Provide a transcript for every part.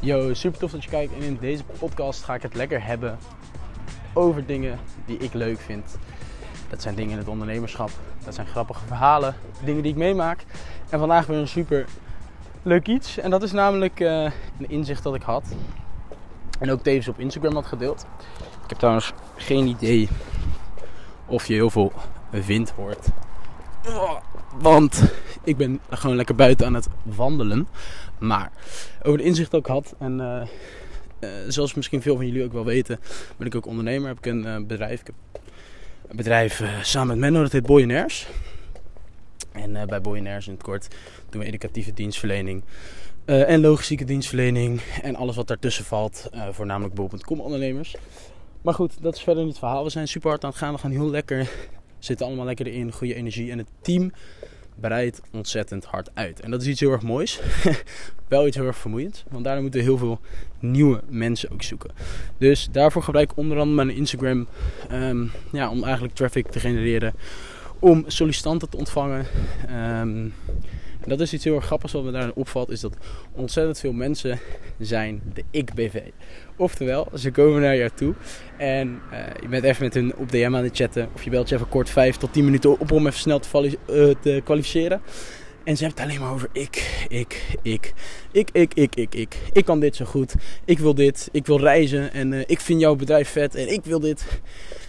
Yo, super tof dat je kijkt. En in deze podcast ga ik het lekker hebben over dingen die ik leuk vind. Dat zijn dingen in het ondernemerschap. Dat zijn grappige verhalen, dingen die ik meemaak. En vandaag weer een super leuk iets. En dat is namelijk uh, een inzicht dat ik had. En ook tevens op Instagram had gedeeld. Ik heb trouwens geen idee of je heel veel wind hoort. Want ik ben gewoon lekker buiten aan het wandelen. Maar over de inzicht ik had. En uh, uh, zoals misschien veel van jullie ook wel weten, ben ik ook ondernemer. Heb ik een uh, bedrijf. Ik heb een bedrijf samen met Menno, dat heet Boyenairs. En bij Boyenairs in het kort doen we educatieve dienstverlening. en logistieke dienstverlening. En alles wat daartussen valt. voornamelijk bol.com ondernemers. Maar goed, dat is verder niet het verhaal. We zijn super hard aan het gaan. We gaan heel lekker. Zitten allemaal lekker in. Goede energie. En het team bereidt ontzettend hard uit. En dat is iets heel erg moois. Wel iets heel erg vermoeiend. Want daardoor moeten we heel veel nieuwe mensen ook zoeken. Dus daarvoor gebruik ik onder andere mijn Instagram. Um, ja, om eigenlijk traffic te genereren. Om sollicitanten te ontvangen. Um, dat is iets heel erg grappigs wat me daarin opvalt. Is dat ontzettend veel mensen zijn de ik-BV. Oftewel, ze komen naar jou toe en uh, je bent even met hun op DM aan het chatten. Of je belt je even kort 5 tot 10 minuten op om even snel te, uh, te kwalificeren. En ze hebben het alleen maar over ik, ik, ik, ik, ik, ik, ik, ik. Ik kan dit zo goed. Ik wil dit. Ik wil reizen. En uh, ik vind jouw bedrijf vet. En ik wil dit.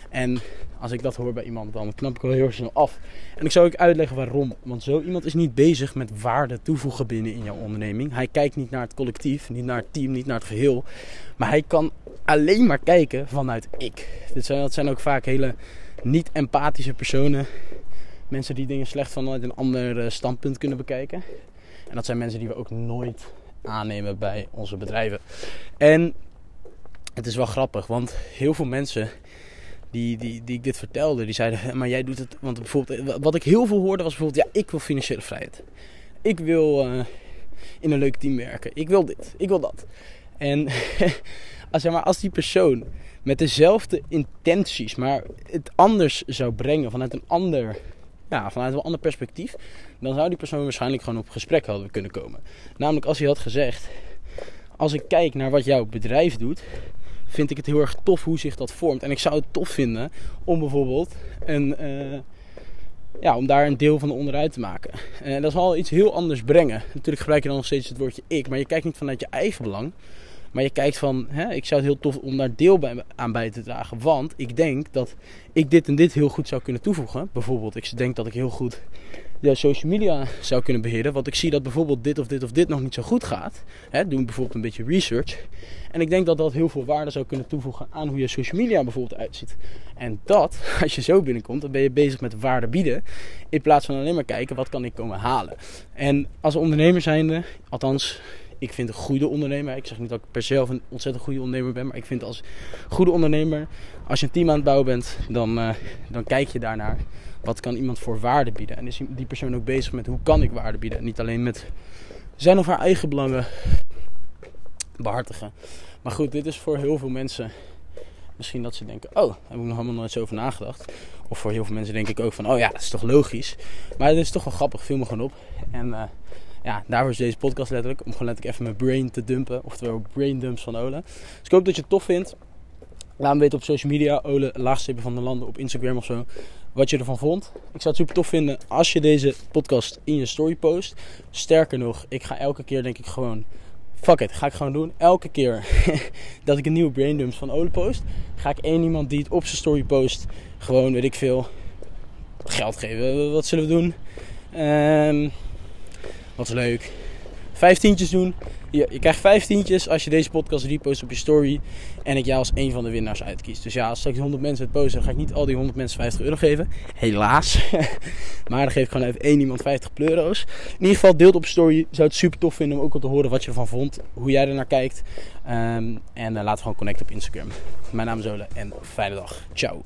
En als ik dat hoor bij iemand, dan knap ik wel heel snel af. En ik zou ook uitleggen waarom. Want zo iemand is niet bezig met waarde toevoegen binnen in jouw onderneming. Hij kijkt niet naar het collectief, niet naar het team, niet naar het geheel. Maar hij kan alleen maar kijken vanuit ik. Zijn, dat zijn ook vaak hele niet-empathische personen. Mensen die dingen slecht vanuit een ander eh, standpunt kunnen bekijken. En dat zijn mensen die we ook nooit aannemen bij onze bedrijven. En het is wel grappig, want heel veel mensen die, die, die ik dit vertelde, die zeiden, maar jij doet het. Want bijvoorbeeld, wat ik heel veel hoorde was bijvoorbeeld, ja, ik wil financiële vrijheid. Ik wil uh, in een leuk team werken. Ik wil dit. Ik wil dat. En als, zeg maar, als die persoon met dezelfde intenties, maar het anders zou brengen vanuit een ander, ja, vanuit een ander perspectief, dan zou die persoon waarschijnlijk gewoon op gesprek hadden kunnen komen. Namelijk als hij had gezegd, als ik kijk naar wat jouw bedrijf doet, vind ik het heel erg tof hoe zich dat vormt. En ik zou het tof vinden om bijvoorbeeld een, uh, ja, om daar een deel van de onderuit te maken. En dat zal iets heel anders brengen. Natuurlijk gebruik je dan nog steeds het woordje ik, maar je kijkt niet vanuit je eigen belang. Maar je kijkt van, hè, ik zou het heel tof om daar deel aan bij te dragen. Want ik denk dat ik dit en dit heel goed zou kunnen toevoegen. Bijvoorbeeld, ik denk dat ik heel goed de social media zou kunnen beheren. Want ik zie dat bijvoorbeeld dit of dit of dit nog niet zo goed gaat. Hè, doen bijvoorbeeld een beetje research. En ik denk dat dat heel veel waarde zou kunnen toevoegen aan hoe je social media bijvoorbeeld uitziet. En dat, als je zo binnenkomt, dan ben je bezig met waarde bieden. In plaats van alleen maar kijken wat kan ik komen halen. En als ondernemer zijnde, althans ik vind een goede ondernemer. Ik zeg niet dat ik per se een ontzettend goede ondernemer ben. Maar ik vind als goede ondernemer, als je een team aan het bouwen bent, dan, uh, dan kijk je daarnaar. Wat kan iemand voor waarde bieden? En is die persoon ook bezig met hoe kan ik waarde bieden? niet alleen met zijn of haar eigen belangen behartigen. Maar goed, dit is voor heel veel mensen misschien dat ze denken: Oh, heb ik nog helemaal nooit zo over nagedacht. Of voor heel veel mensen denk ik ook van: Oh ja, dat is toch logisch. Maar het is toch wel grappig, film me gewoon op. En uh, ja, daarvoor is deze podcast letterlijk. Om gewoon letterlijk even mijn brain te dumpen. Oftewel brain dumps van Ole. Dus ik hoop dat je het tof vindt. Laat me weten op social media. Ole laagstippen van de landen op Instagram of zo. Wat je ervan vond. Ik zou het super tof vinden als je deze podcast in je story post. Sterker nog, ik ga elke keer denk ik gewoon fuck it, ga ik gewoon doen. Elke keer dat ik een nieuwe brain dumps van Ole post, ga ik één iemand die het op zijn story post, gewoon weet ik veel, geld geven. Wat zullen we doen? Um, wat leuk. Vijftientjes doen. Je, je krijgt vijftientjes als je deze podcast repost op je story. En ik jou als een van de winnaars uitkies. Dus ja, als straks 100 mensen het posten, dan ga ik niet al die 100 mensen 50 euro geven. Helaas. maar dan geef ik gewoon even één iemand 50 euro's. In ieder geval, deelt op story. Zou het super tof vinden om ook al te horen wat je ervan vond. Hoe jij er naar kijkt. Um, en uh, laten we gewoon connecten op Instagram. Mijn naam is Ole en fijne dag. Ciao.